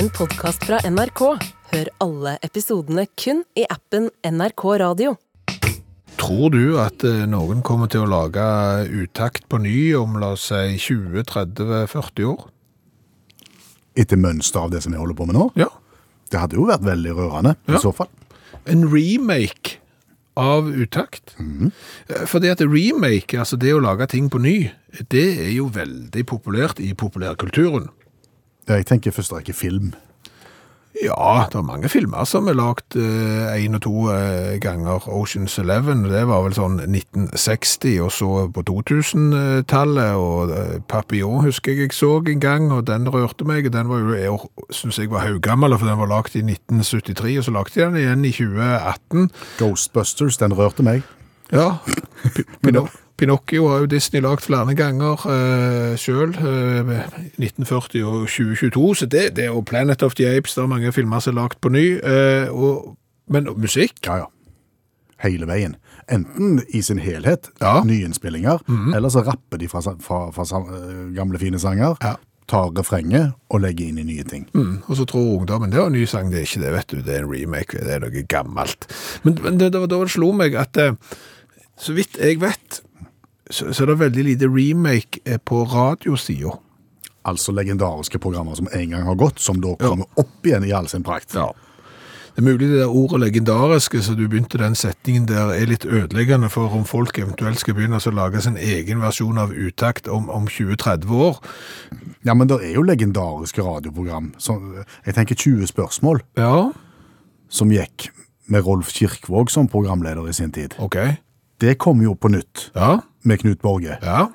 en podkast fra NRK. Hør alle episodene kun i appen NRK Radio. Tror du at eh, noen kommer til å lage utakt på ny om la oss si 20-30-40 år? Etter mønster av det som vi holder på med nå? Ja. Det hadde jo vært veldig rørende, Ja. i så fall. En remake av utakt. Eh, Fordi at remake, altså det å lage ting på ny, det er jo veldig populært i populærkulturen. Jeg tenker først rekke film. Ja, det er mange filmer som er lagt én og to eh, ganger. Oceans Eleven, det var vel sånn 1960, og så på 2000-tallet. Og eh, Papillon husker jeg jeg så en gang, og den rørte meg. Den var jo, jeg syns jeg var haugammel, for den var lagt i 1973, og så lagde de den igjen i 2018. Ghostbusters, den rørte meg. Ja, P- Pino Pinocchio har jo Disney lagt flere ganger uh, sjøl, 1940 og 2022, så det, det er jo Planet of the Apes, det er mange filmer som er lagt på ny, Uh, og, men musikk, Ja, ja. Hele veien. Enten i sin helhet, Ja. nyinnspillinger, eller så rapper de fra, fra, fra, eh, gamle fine sanger, Ja. tar refrenget og legger inn i nye ting. mm, og så tror ungdommen, det er en ny sang, det er ikke det, vet du, det er en remake, det er noe gammelt. Men, men det, da det slo meg at, eh, så vidt jeg vet, så, så er det veldig lite remake eh, på radiosida. Altså legendariske programmer som en gang har gått, som da kommer opp igjen i all sin prakt. Ja. Det er mulig det der ordet legendariske, så du begynte den setningen der, er litt ødeleggende for om folk eventuelt skal begynne å lage sin egen versjon av utakt om, om 20-30 år. Ja, men det er jo legendariske radioprogram. Så, jeg tenker 20 spørsmål, Ja, som gikk med Rolf Kirkvåg som programleder i sin tid. ok. Det kom jo på nytt Ja, med Knut Borge. ja.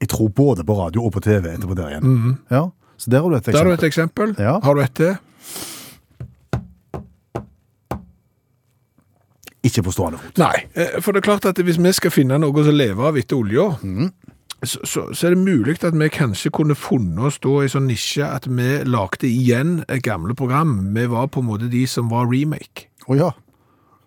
Jeg tror både på radio og på TV etterpå der igjen. Ja, så der har du et eksempel. Der har du et eksempel. Ja. Har du et til? Ikke på stående fot. Nei, eh, for det er klart at hvis vi skal finne noe å leve av etter olja, så, så, så er det mulig at vi kanskje kunne funnet oss da i sånn nisje at vi lagde igjen et gamle program. Vi var på en måte de som var remake. Å ja.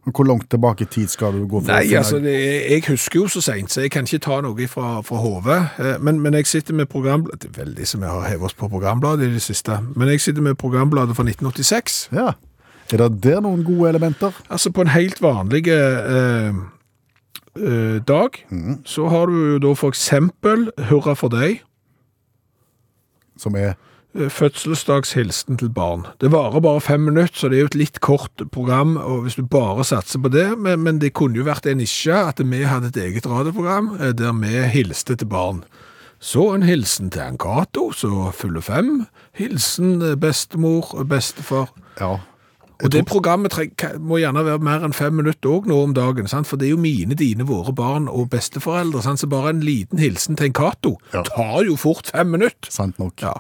Hvor langt tilbake i tid skal du gå? for å Nei, finne- altså, det, jeg husker jo så sent, så jeg kan ikke ta noe fra, fra hodet. Eh, Men, men jeg sitter med programbladet, det er veldig som jeg har hevet oss på programbladet i det siste, men jeg sitter med programbladet fra 1986. Ja. Er det der noen gode elementer? Altså på en helt vanlig eh, eh, dag, så har du jo da for eksempel Hurra for deg, Som er fødselsdagshilsen til barn. Det varer bare fem minutter, så det er jo et litt kort program, og hvis du bare satser på det, men, men det kunne jo vært en nisje at vi hadde et eget radioprogram eh, der vi hilste til barn. Så en hilsen til en Cato, så fyller fem. Hilsen bestemor bestemor, bestefar. Ja. Og det programmet må gjerne være mer enn fem minutter òg nå om dagen, sant? for det er jo mine, dine, våre barn og besteforeldre. Sant? Så bare en liten hilsen til en Cato Ja. tar jo fort fem minutter. Sant nok. Ja.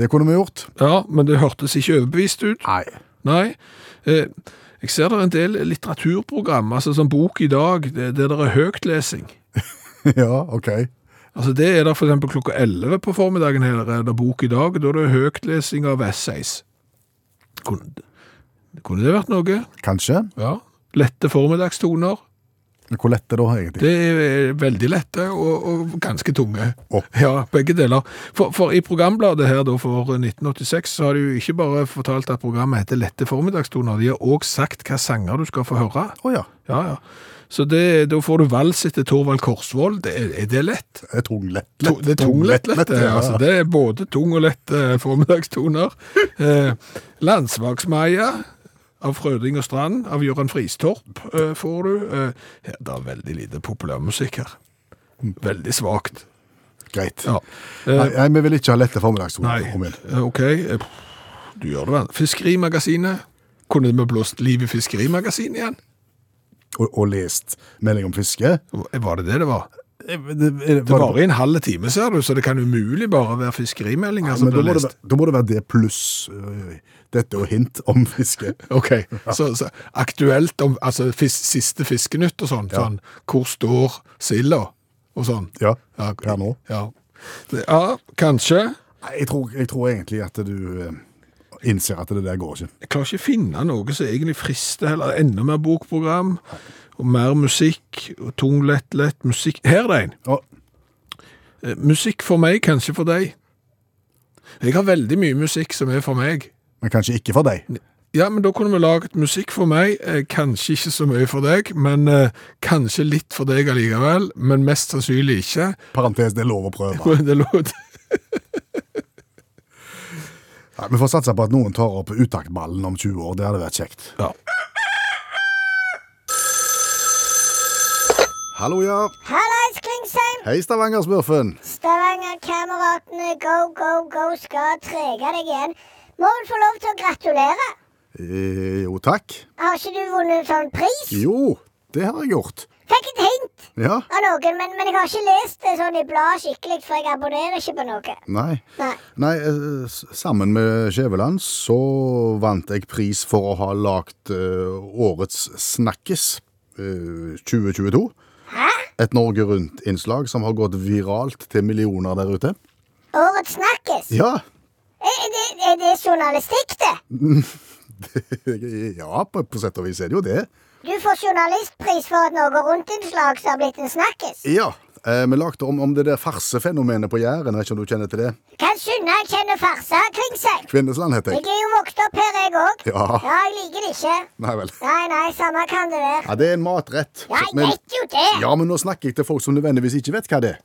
Det kunne vi gjort. ja, men det hørtes ikke overbevist ut. Nei. Nei. Eh, jeg ser det er en del litteraturprogram, altså som Bok i dag, det- der det er høytlesing. ja, ok. Altså Det er der eksempel klokka 11 på formiddagen her, er det Bok i dag, da er det høytlesing av essays. Kunne, kunne det vært noe? Kanskje. Ja. Lette formiddagstoner. Hvor lett det da, egentlig? Det er veldig lette og, og ganske tunge. Oh. Ja, begge deler. For, for i programbladet her da for 1986 så har de jo ikke bare fortalt at programmet heter Lette formiddagstoner, de har også sagt hva sanger du skal få høre. Oh, ja. Ja, ja. Så det, da får du vals etter Torvald Korsvold. Det, er- er det lett? Det er tung lett. To, det er tung lett, lett. ja. Altså, det er både tung og lett eh, formiddagstoner. Eh, Landsvaksmaja av Frøding og Strand, av Jørgen Fristorp eh, får du. Eh, ja, det er veldig lite populærmusikk her. Veldig svagt. Greit. Ja. Eh, nei, vi vil ikke ha lette formiddagsord. nei, eh, ok. eh, Du gjør det vel. Fiskerimagasinet. Kunne vi blåst liv i Fiskerimagasinet igjen? Og, og lest melding om fiske. Var det det det var? Det, det, Det varer i en halv time, ser du, så det kan umulig bare være fiskerimeldinger som blir lest. da må det være det pluss øh, dette og hint om fiske. Ok, så, så aktuelt om altså, fis, siste fiskenytt og sånn, sånn, hvor står silda og sånn. Ja, Ja, her nå. Ja, ja kanskje. Jeg tror, jeg tror egentlig at du innser at det der går ikke. Jeg klarer ikke å finne noe som egentlig frister heller. Enda mer bokprogram, og mer musikk, og tung, lett, lett musikk. Her er det en. Å, Eh, Musikk for meg, kanskje for deg. Jeg har veldig mye musikk som er for meg. Men kanskje ikke for deg. Ja, men da kunne vi laget musikk for meg, eh, kanskje ikke så mye for deg, men eh, kanskje litt for deg allikevel, men mest sannsynlig ikke. Parentes, det er lov å prøve. Det er lov. Ja, vi får satse på at noen tar opp utaktballen om 20 år. Det hadde vært kjekt. Ja. Hallo, ja. Hallais, Klingsheim! Hei, Stavanger-smurfen. Stavanger-kameratene Go, Go, Go skal trege deg igjen. Må vel få lov til å gratulere. Eh, jo, takk. Har ikke du vunnet sånn pris? Jo, det har jeg gjort. Fikk et hint Ja. av noen, men, men jeg har ikke lest det sånn i bladet skikkelig, for jeg abonnerer ikke på noe. Nei. Nei. Nei, eh, sammen med Skjæveland så vant jeg pris for å ha lagt uh, årets Snakkes uh, 2022. Et Norge Rundt-innslag som har gått viralt til millioner der ute. Årets snakkes? Ja, Er, er, det, er det journalistikk, det? ja på, på sett og vis er det jo det. Du får journalistpris for et Norge Rundt-innslag som har blitt en snakkes. Ja, eh, vi lagde om, om det der farsefenomenet på Jæren. Vet ikke om du kjenner til det? Kan skynde, jeg kjenner farsa, seg. Kvinnesland heter Jeg jeg. er jo vokst opp her, jeg òg. Ja. ja, jeg liker det ikke. Nei vel. Nei, nei, samme kan det være. Ja, det er en matrett. Ja, jeg Men- vet jo det. Ja, men nå snakker jeg til folk som nødvendigvis ikke vet hva det er.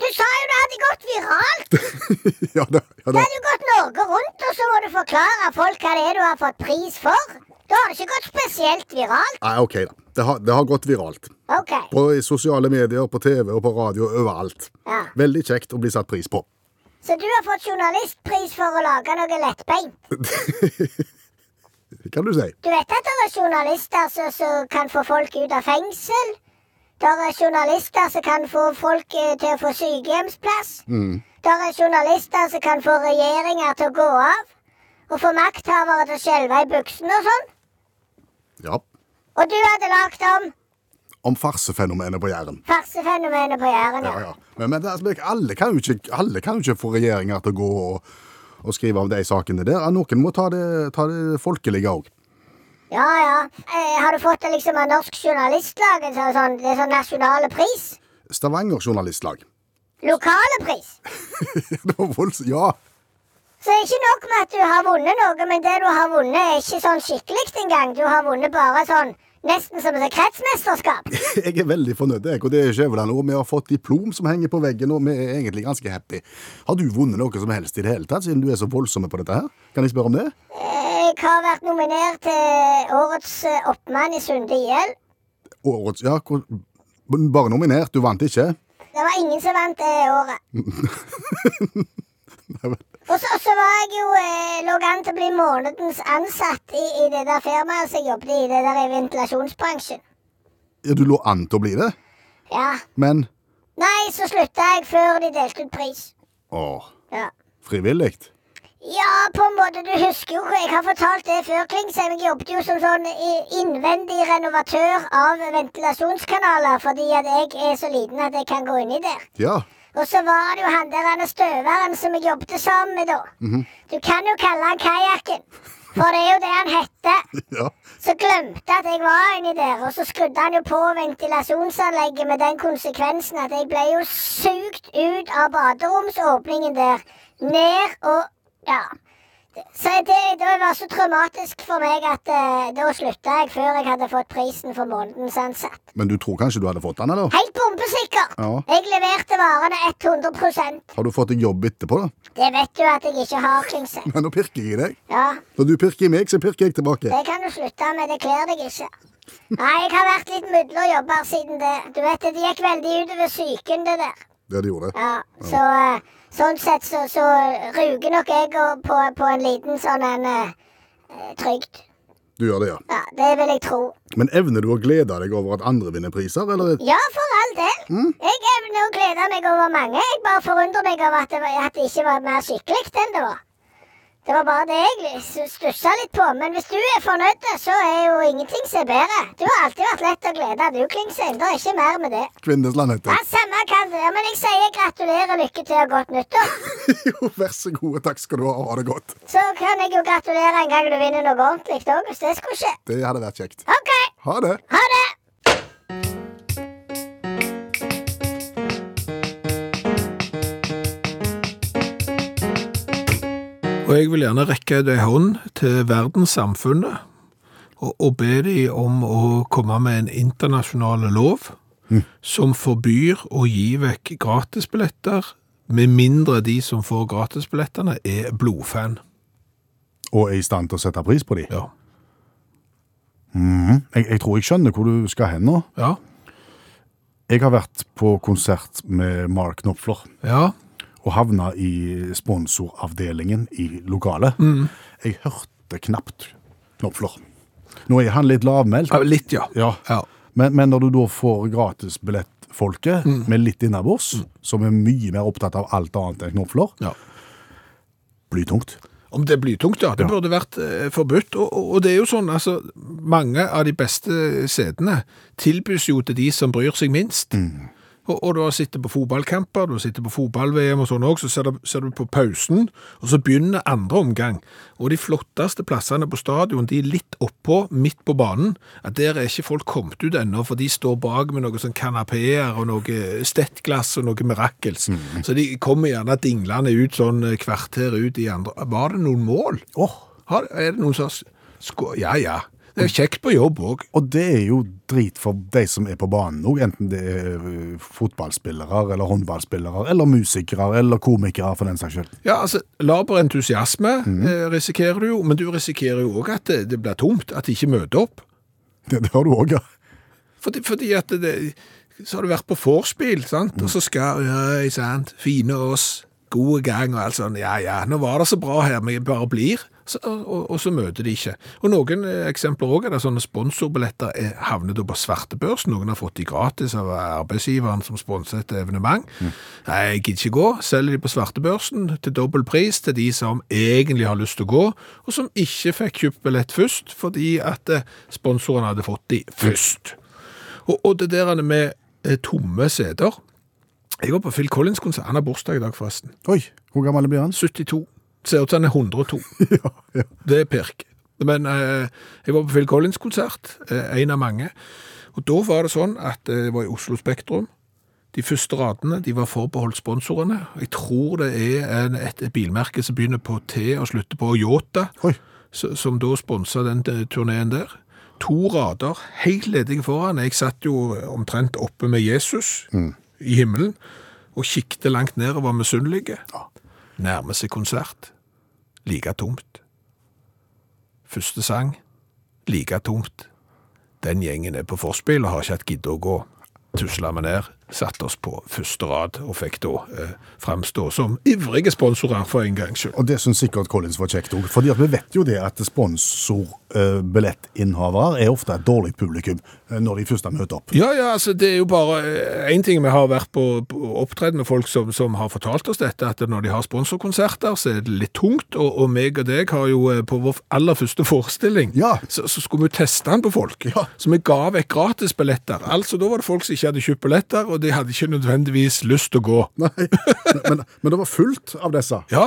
Du sa jo det hadde gått viralt. ja, da, ja, Det hadde jo gått Norge rundt, og så må du forklare folk hva det er du har fått pris for. Da har det ikke gått spesielt viralt. Nei, ok da. Det har, det har gått viralt. Okay. På i sosiale medier, på TV og på radio, overalt. Ja. Veldig kjekt å bli satt pris på. Så du har fått journalistpris for å lage noe lettbeint. Det kan du si. Du vet at det er journalister som kan få folk ut av fengsel? Det er journalister som kan få folk eh, til å få sykehjemsplass. Det er journalister som kan få regjeringer til å gå av. Og få makthavere til å skjelve i buksene og sånn. Ja. Og du hadde lagd om Om farsefenomenet på Jæren. farsefenomenet på Jæren. Ja, ja. Men, men det, altså, alle, kan jo ikke, alle kan jo ikke få regjeringer til å gå og, og skrive om de sakene der. Noen må ta det, ta det folkelige òg. Ja, ja. Eh, har du fått det liksom av Norsk Journalistlag? en Sånn, sånn, det er sånn nasjonale pris? Stavanger Journalistlag. Lokale pris? Ja. Så det er ikke nok med at du har vunnet noe, men det du har vunnet, er ikke sånn skikkelig engang. Du har vunnet bare sånn nesten som et kretsmesterskap. Jeg er veldig fornøyd, jeg, og det er Skjæveland òg. Vi har fått diplom som henger på veggen, og vi er egentlig ganske happy. Har du vunnet noe som helst i det hele tatt, siden du er så voldsomme på dette her? Kan jeg spørre om det? Jeg har vært nominert til Årets eh, oppmann i Sunde IL. Årets Ja, bare nominert. Du vant ikke? Det var ingen som vant det året. Og så, så var jeg jo eh, lå an til å bli månedens ansatt i, i det der firmaet som jeg jobbet i, det der i ventilasjonsbransjen. Ja, du lå an til å bli det, Ja. men Nei, så slutta jeg før de delte ut pris. Åh, Ja. frivillig? Ja, på en måte. Du husker jo Jeg har fortalt det før, Klingsheim. Jeg jobbet jo som sånn innvendig renovatør av ventilasjonskanaler fordi at jeg er så liten at jeg kan gå inni der. Ja. Og så var det jo han der han støveren som jeg jobbet sammen med da. Du kan jo kalle han Kajakken, for det er jo det han heter. Ja. Så glemte at jeg var inni der, og så skrudde han jo på ventilasjonsanlegget med den konsekvensen at jeg ble jo sugd ut av baderomsåpningen der, ned og ja. Så det, det var så traumatisk for meg at eh, da slutta jeg før jeg hadde fått prisen for månedens ansatt. Men du tror kanskje du hadde fått den, eller? Helt bombesikker! Ja. Jeg leverte varene 100% Har du fått deg jobb etterpå, da? Det vet du at jeg ikke har, Klingse. Men nå pirker jeg i deg. Ja, Når du pirker i meg, så pirker jeg tilbake. det kan du slutte med. Det kler deg ikke. Nei, jeg har vært litt mudlerjobber siden det. Du vet det, det gikk veldig utover psyken, det der. Det gjorde gjorde. Ja, så eh, sånn sett så, så ruger nok jeg på, på en liten sånn en uh, trygd. Du gjør det, ja. Ja, det vil jeg tro. Men evner du å glede deg over at andre vinner priser, eller? Ja, for all del. Jeg evner å glede meg over mange. Jeg bare forundrer meg over at det, at det ikke var mer skikkelig enn det var. Det var bare det jeg stussa litt på. Men hvis du er fornøyd, så er jo ingenting som er bedre. Du har alltid vært lett å glede, du, Klingsheim. Det er ikke mer med det. Kvinnesland heter Ja. Samme kan det. Men jeg sier gratulerer, lykke til og godt nyttår. jo, vær så god. Takk skal du ha. Ha det godt. Så kan jeg jo gratulere en gang du vinner noe ordentlig òg, hvis det skulle skje. Det hadde vært kjekt. OK, Ha det. ha det. Og jeg vil gjerne rekke ut ei hånd til verdenssamfunnet og, og be de om å komme med en internasjonal lov som forbyr å gi vekk gratisbilletter, med mindre de som får gratisbillettene er blodfan. Og er i stand til å sette pris på de. Ja. Jeg, jeg tror jeg skjønner hvor du skal hen nå. Ja. Jeg har vært på konsert med Mark Knopfler Ja. Og havna i sponsoravdelingen i lokalet. Jeg hørte knapt Knopfler. Nå er han litt lavmælt. Litt, ja. Ja. Ja. Men, men når du da får gratisbillettfolket med litt innabords, som er mye mer opptatt av alt annet enn Knopfler, ja. blytungt. Om det er blytungt, ja. Det burde vært eh, forbudt. Og, og, og det er jo sånn, altså, mange av de beste setene tilbys jo til de som bryr seg minst. Og, og du har sittet på fotballkamper, du har sittet på fotball-VM og sånn også, så ser du, ser du på pausen, og så begynner andre omgang. Og de flotteste plassene på stadion, de er litt oppå, midt på banen, at der er ikke folk kommet ut ennå, for de står bak med noe sånn kanapeer og noe stettglass og noe mirakels. Så de kommer gjerne dinglende ut sånn eh, kvarter ut i andre. Var det noen mål? Åh, Har, er det noen som har. Ja, ja. Det er kjekt på jobb òg. Og det er jo drit for de som er på banen òg, enten det er fotballspillere, eller håndballspillere, eller musikere, eller komikere, for den saks skyld. Ja, altså, laber entusiasme eh, risikerer du jo, men du risikerer jo òg at det, det blir tomt, at de ikke møter opp. Det, det har du òg, ja. Fordi, fordi at det, så har du vært på vorspiel, sant? og så skal Øy, sant, fine oss, gode gang og alt sånn. Ja, ja, nå var det så bra her, vi bare blir. Så, og, og så møter de ikke. Og noen eh, eksempler òg er det sånne sponsorbilletter er havnet da på svartebørs. Noen har fått de gratis av arbeidsgiveren som sponset et evenement. Nei, jeg gidder ikke gå. Selger de på svartebørsen til dobbel pris til de som egentlig har lyst til å gå, og som ikke fikk kjøpt billett først fordi at sponsorene sponsoren hadde fått de først. Og, og det der med eh, tomme seter Jeg var på Phil Collins-konsert. Han har bursdag i dag, forresten. Oi, hvor gammel blir han? 72. Ser ut som han er 102. ja, ja. Det er pirk. Men eh, jeg var på Phil Collins-konsert, eh, en av mange. Og da var det sånn at eh, var i Oslo Spektrum. De første radene de var forbeholdt sponsorene. Jeg tror det er en, et, et bilmerke som begynner på T og slutter på Yota, som da sponsa den eh, turneen der. To rader, helt ledige foran. Jeg satt jo omtrent oppe med Jesus i himmelen og kikket langt ned og var misunnelig. Nærmer seg konsert. Like tomt. Første sang. Like tomt. Den gjengen er på forspill og har ikke hatt giddet å gå. Tusla vi ned, satte oss på første rad og fikk da eh, framstå som ivrige sponsorer for en gangs skyld. Og det syns sikkert Collins var kjekt òg. For vi vet jo det at sponsorbillettinnehavere er ofte et dårlig publikum eh, når de først har møtt opp. Ja, ja, altså det er jo bare én ting vi har vært på, på opptreden med folk som, som har fortalt oss dette, at når de har sponsorkonserter, så er det litt tungt. Og, og meg og deg har jo eh, på vår aller første forestilling, Ja. så, så skulle vi teste den på folk. Ja. Så vi ga vekk gratisbilletter. Altså da var det folk som ikke hadde kjøpt billetter, og de hadde ikke nødvendigvis lyst til å gå. Nei, men, men, det var fullt av disse. Ja.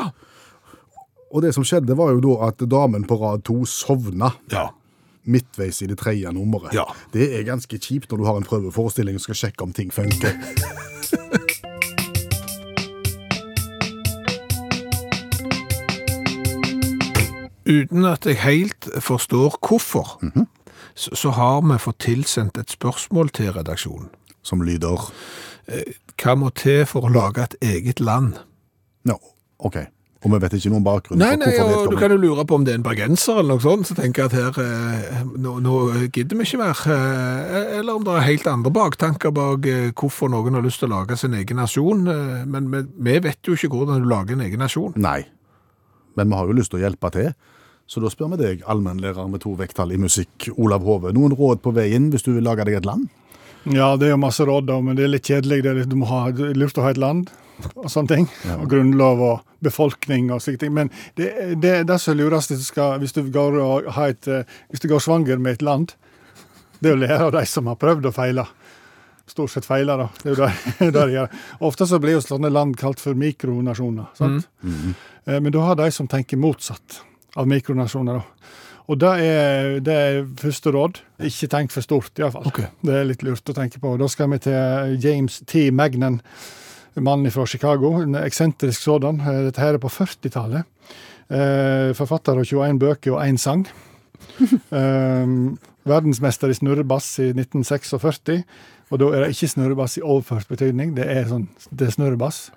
Og det som skjedde, var jo da at damen på rad to sovna Ja. midtveis i det tredje nummeret. Ja. Det er ganske kjipt når du har en prøveforestilling og skal sjekke om ting funker. Uten at jeg helt forstår hvorfor, så, så har vi fått tilsendt et spørsmål til redaksjonen. Som lyder Hva må til for å lage et eget land? Ja, OK. Og vi vet ikke noen bakgrunn. Nei, nei, og du kan jo lure på om det er en bergenser eller noe sånt, så tenker jeg at her, eh, nå, nå gidder vi ikke mer. Eh, Eller om det er helt andre baktanker bak eh, hvorfor noen har lyst til å lage sin egen nasjon. Eh, Men vi, vi vet jo ikke hvordan du lager en egen nasjon. Nei. Men vi har jo lyst til å hjelpe til. Så da spør vi deg, allmennlærer med to vekttall i musikk, Olav Hove. Noen råd på veien hvis du vil lage deg et land? Ja, det er jo masse råd, da, men det er litt kjedelig. Det er litt, du må ha det er lurt å ha et land og sånne ting. Og grunnlov og befolkning og slike ting. Men det, det, det som er lurest hvis du, går og ha et, eh, hvis du går svanger med et land, det er å lære av de som har prøvd og feila. Stort sett feila, da. Det er jo det, de gjør. Ofte så blir jo sånne land kalt for mikronasjoner. sant? Eh, Men du har de som tenker motsatt av mikronasjoner. da. Og det er, det er første råd. Ikke tenk for stort, iallfall. Okay. Det er litt lurt å tenke på. Da skal vi til James T. Magnan, mannen fra Chicago. En eksentrisk sådan. Eh, Dette her er på 40-tallet. Eh, forfatter av 21 bøker og én sang. Eh, verdensmester i snurrebass i 1946. Og da er det ikke snurrebass i overført betydning, det er, sånn, det er snurrebass.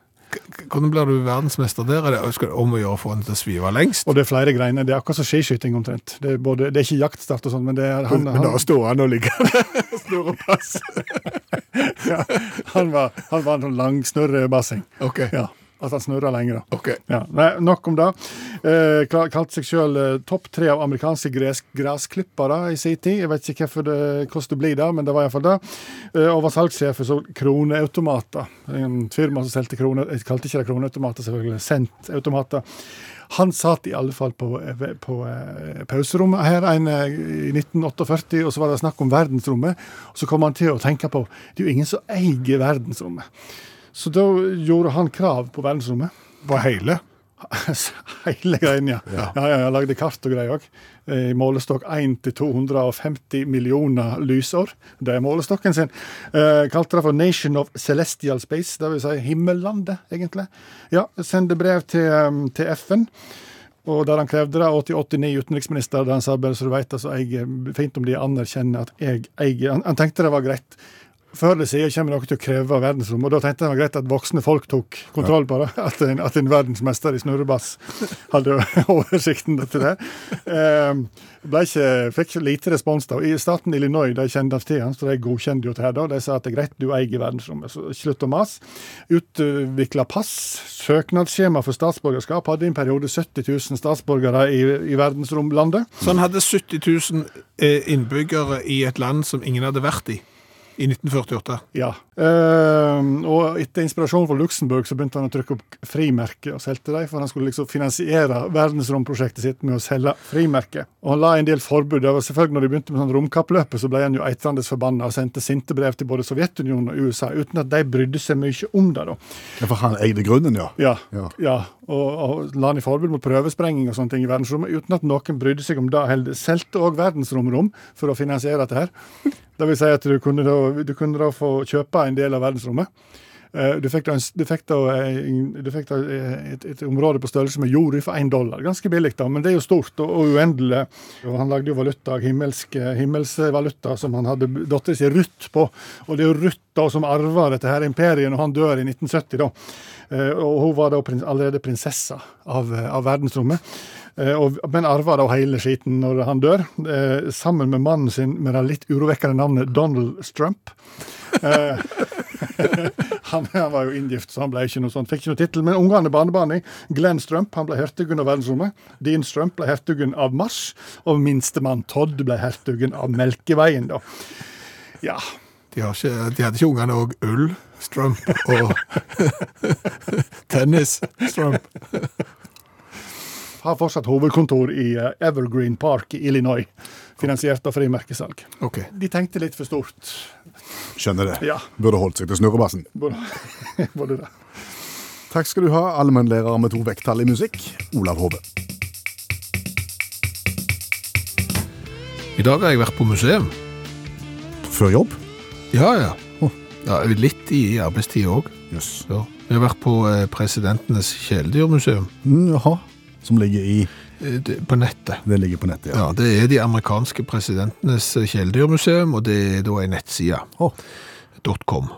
Hvordan blir du verdensmester der? Er det om å gjøre å få den til å svive lengst? Og det er flere greiner. Det er akkurat som skiskyting omtrent. Det er, både, det er ikke jaktstart og sånn, men det er han, Men da står han og ligger snurrepass. ja, han, var, han var en sånn lang snurrebassing. OK. Ja, at han snurra lenger. da. ok. Ja, nei, nok om det. Eh, kal- kalte seg sjøl eh, topp tre av amerikanske gres grasklippere i sin tid. Jeg vet ikke det, hvordan det blir det, men det var iallfall det. Eh, og var salgssjef for så kroneautomater. En firma som solgte kroner, jeg kalte ikke det kroneautomater, selvfølgelig. Centautomater. Han satt i alle fall på, eh, på eh, pauserommet her en, eh, i 1948, og så var det snakk om verdensrommet. Og så kom han til å tenke på det er jo ingen som eier verdensrommet. Så da gjorde han krav på verdensrommet. På hele? Hele greien, ja. Ja. ja. ja, Jeg lagde kart og greier òg. I målestokk 1 til 250 millioner lysår. Det er målestokken sin. Eh, kalte det for Nation of Celestial Space, det vil si himmellandet, egentlig. Ja, sendte brev til, um, til FN. Og der han krevde det, 80-89 utenriksminister, der han sa bare så du vet, altså, jeg, fint om de anerkjenner at jeg eier han, han tenkte det var greit. Før eller siden kommer noe til å kreve verdensrom, og da tenkte jeg det var greit at voksne folk tok kontroll på det. At en, at en verdensmester i snurrebass hadde oversikten til det. Ble ikke, fikk lite respons da. I staten Illinois de kjente til han, så de godkjente jo det her da. De sa at det er greit, du eier verdensrommet, så slutt å mase. Utvikla pass, søknadsskjema for statsborgerskap. Hadde i en periode 70 000 statsborgere i, i verdensromlandet. Så han hadde 70 000 eh, innbyggere i et land som ingen hadde vært i, i 1948. Ja. Eh, og etter inspirasjon fra Luxembourg så begynte han å trykke opp frimerker og solgte dem, for han skulle liksom finansiere verdensromprosjektet sitt med å selge frimerker. Og han la en del forbud. Det var selvfølgelig Når de begynte med sånn romkappløpet, så ble han jo eitrende forbanna og sendte sinte brev til både Sovjetunionen og USA, uten at de brydde seg mye om det. da. Ja, For han eide grunnen, ja. Ja, Ja. ja. Og, og la han i forbud mot prøvesprenging og sånne ting i verdensrommet, uten at noen brydde seg om det heller. Solgte òg verdensromrom for å finansiere dette her. Det vil si at du kunne da, du kunne da få kjøpe en del av verdensrommet. Eh, Du fikk da, du fikk da, du fikk da eh, et, et område på størrelse med jorda for én dollar. Ganske billig, da, men det er jo stort og, og uendelig. Og han lagde jo valuta, himmelsk, himmelsvaluta, som han hadde dattera si Ruth på. Og det er jo Ruth da som arver dette her imperiet når han dør i 1970. da. Eh, Og hun var da allerede prinsessa av, eh, av verdensrommet. Eh, men arva da hele skiten når han dør, sammen med mannen sin med det litt urovekkende navnet Donald Strump. Han, han var jo inngift, så han ble ikke noe sånt, fikk ikke noe tittel. Men ungene barnebarna, Glenn Strump han ble hertugen av verdensrommet. Dean Strump ble hertugen av Mars. Og minstemann Todd ble hertugen av Melkeveien, da. Ja. De, ikke, de hadde ikke ungene òg ull, Strump og tennis, Strump. Har fortsatt hovedkontor i eh, Evergreen Park i Illinois. Finansiert av frimerkesalg. Okay. De tenkte litt for stort. Skjønner det. Ja. Burde holdt seg til snurrebassen. Både, både det. Takk skal du ha, allmennlærer med to vekttall i musikk, Olav Hove. I dag har jeg vært på museum. Før jobb? Ja, ja. Ja litt i arbeidstid òg. Yes. Ja. Vi har vært på eh, Presidentenes kjæledyrmuseum Mm, jaha. Som ligger i eh, på nettet. Det ligger på nettet, ja. Ja, Det er de amerikanske presidentenes kjæledyrmuseum, og det er da en nettside. Oh. .com.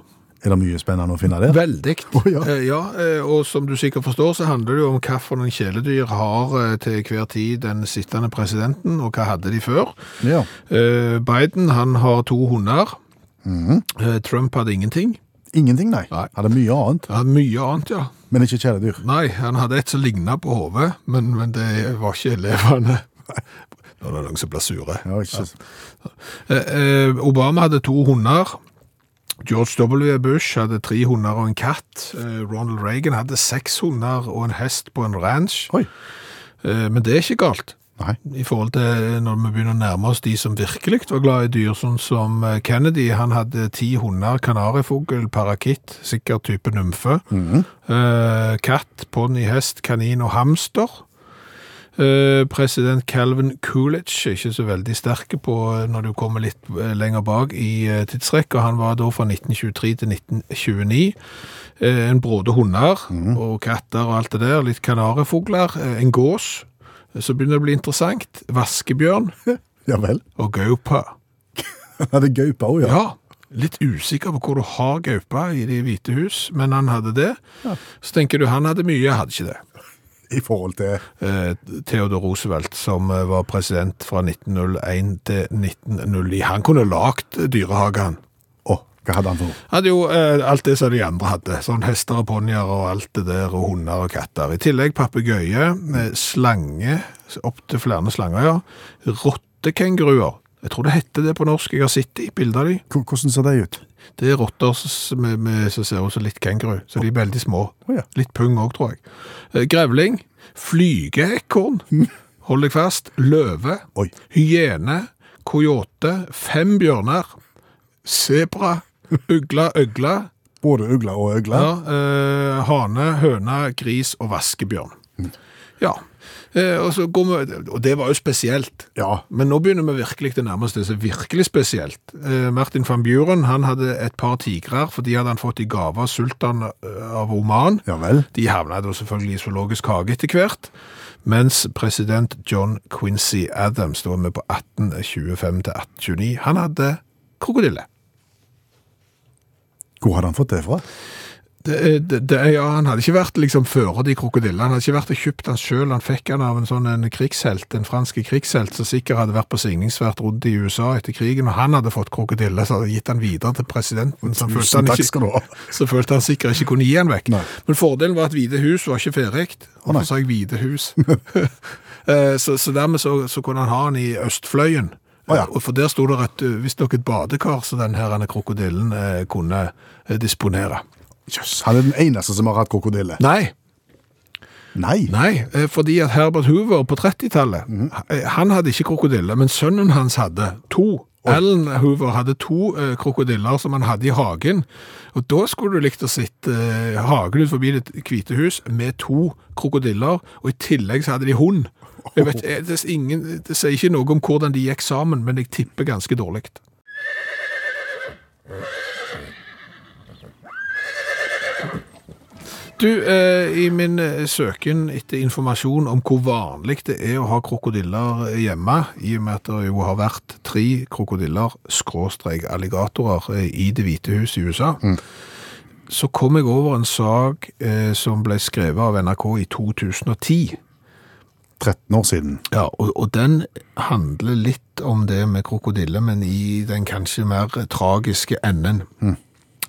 er det mye spennende å finne der? Veldig. Oh, ja. Eh, ja, eh, og som du sikkert forstår, så handler det jo om hvilke kjæledyr har eh, til hver tid den sittende presidenten, og hva hadde de før. Ja. Eh, Biden, han har to hunder. Eh, Trump hadde ingenting. Ingenting, nei. Nei. Hadde mye annet, Ja, mye annet, ja. men ikke kjæledyr. Nei, han hadde et som lignet på hodet, men, men det var ikke levende. Nå er det noen som blir sure. Ja, ikke så- Eh, eh, Obama hadde to hunder. George W. Bush hadde tre hunder og en katt. Eh, Ronald Reagan hadde seks hunder og en hest på en ranch. Oi. Eh, men det er ikke galt. Nei. I forhold til når vi begynner å nærme oss de som virkelig var glad i dyr, sånn som eh, Kennedy, han hadde ti hunder, kanarifugl, parakitt, sikkert type nymfe, eh, katt, ponni, hest, kanin og hamster. Eh, president Calvin Coolidge ikke så veldig sterke på eh, når du kommer litt eh, lenger bak i tidsrekka. Han var da fra 1923 til 1929. Eh, en bråde hunder og katter og alt det der. Litt kanarifugler. En gås. Så begynner det å bli interessant. Vaskebjørn Ja vel. og gaupa. Han hadde gaupa òg, ja. Ja, litt usikker på hvor du har gaupa i Det hvite hus, men han hadde det. Så tenker du, han hadde mye, jeg hadde ikke det. I forhold til Eh, Theodor Roosevelt, som eh, var president fra 1901 til 1909. Han kunne lagt dyrehage, han. Hva hadde han for noe? Hadde jo eh, alt det som de andre hadde. Sånn hester og ponnier og alt det der, og hunder og katter. I tillegg papegøye, eh, slange, opp til flere slanger, ja. Rottekenguruer. Jeg tror det heter det på norsk. Jeg har sett det i bilder av de. Hvordan ser det ut? Det er rotter som, som ser ut som litt kenguru, så de er veldig små. Oh, ja. Litt pung òg, tror jeg. Eh, Grevling, flygeekorn, hold deg fast, løve, Oi. hyene, Coyote. fem bjørner, sebra, ugle, øgle, Både ugle og øgle? ja, eh, hane, høne, gris og vaskebjørn. Ja, eh, og, så går vi, og det var jo spesielt. Ja. Men nå begynner vi virkelig det nærmeste som er virkelig spesielt. Eh, Martin van Buren han hadde et par tigrer, for de hadde han fått i gave av sultan eh, av Oman. Ja vel. De havna da selvfølgelig i zoologisk hage etter hvert, mens president John Quincy Adams, da er vi på 1825 til 1829, han hadde krokodille. Hvor hadde han fått det fra? Det, er- det, det, ja, han hadde ikke vært liksom fører de krokodillene. Han hadde ikke vært og kjøpt han selv. Han fikk han av en sånn en krigshelt, en fransk krigshelt, som sikkert hadde vært på signingsvært rundt i USA etter krigen, og han hadde fått krokodille, så hadde gitt han videre til presidenten. Så følte han, ikke, så følte han sikkert ikke kunne gi han vekk. Nei. Men fordelen var at Hvite hus var ikke ferdig. Hvorfor sa jeg Hvite hus? Eh, så, så dermed så, så kunne han ha han i Østfløyen. Å, ja. For der sto det et, eh, visstnok et badekar som denne krokodillen eh, kunne eh, disponere. Jøss. Han er den eneste som har hatt krokodille. Nei, Nei. nei, fordi at Herbert Hoover på 30-tallet, mm. han hadde ikke krokodille, men sønnen hans hadde to. Ellen Hoover hadde to eh, krokodiller som han hadde i hagen. Og da skulle du likt å sitte eh, hagen ut forbi det hvite hus med to krokodiller, og i tillegg så hadde de hund. Jeg vet, det, ingen, det sier ikke noe om hvordan de gikk sammen, men jeg tipper ganske dårlig. Du, eh, i min eh, søken etter informasjon om hvor vanlig det er å ha krokodiller hjemme, i og med at det jo har vært tre krokodiller, skråstrek alligatorer, eh, i Det hvite hus i USA, så kom jeg over en sak eh, som ble skrevet av NRK i 2010. 13 år siden. Ja, og, og den handler litt om det med krokodille, men i den kanskje mer tragiske enden.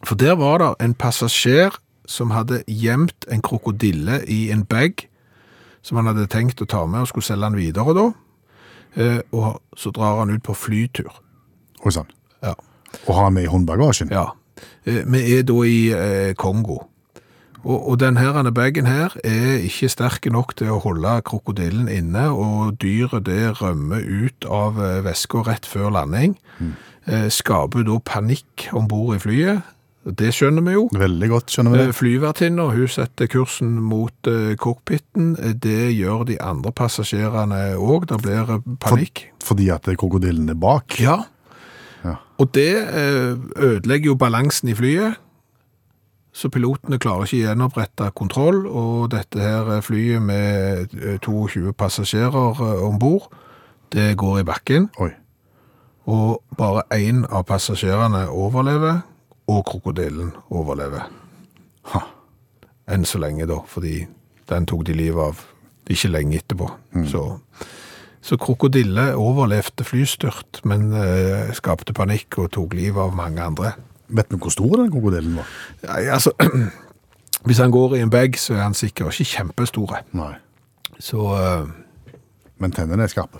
For der var det en passasjer som hadde gjemt en krokodille i en bag, som han hadde tenkt å ta med og skulle selge den videre da. Eh, og så drar han ut på flytur. Oi sann. Ja. Og har han med i håndbagasjen? Ja. Eh, Vi er da i eh, Kongo. Og, og denne bagen her er ikke sterk nok til å holde krokodillen inne, og dyret det rømmer ut av eh, veska rett før landing. Eh, skaper da panikk om bord i flyet. Det skjønner vi jo. Veldig godt, skjønner vi Eh, det. Flyvertinna hun setter kursen mot eh, cockpiten. Eh, Det gjør de andre passasjerene òg. Det blir panikk. panikk. Fordi at krokodillen er bak? Ja. Ja. Og det eh, ødelegger jo balansen i flyet. Så pilotene klarer ikke gjenopprette kontroll, og dette her flyet med eh, 22 passasjerer eh, om bord, det går i bakken. Oi. Og bare én av passasjerene overlever, og krokodillen overlever. Ha. Enn så lenge, da, fordi den tok de livet av ikke lenge etterpå. Så, så krokodille overlevde flystyrt, men eh, skapte panikk og tok livet av mange andre. Vet vi hvor stor den krokodillen var? Ja, altså, hvis han går i en bag, så er han sikkert ikke kjempestore. Nei. Så uh, Men tennene er skarpe.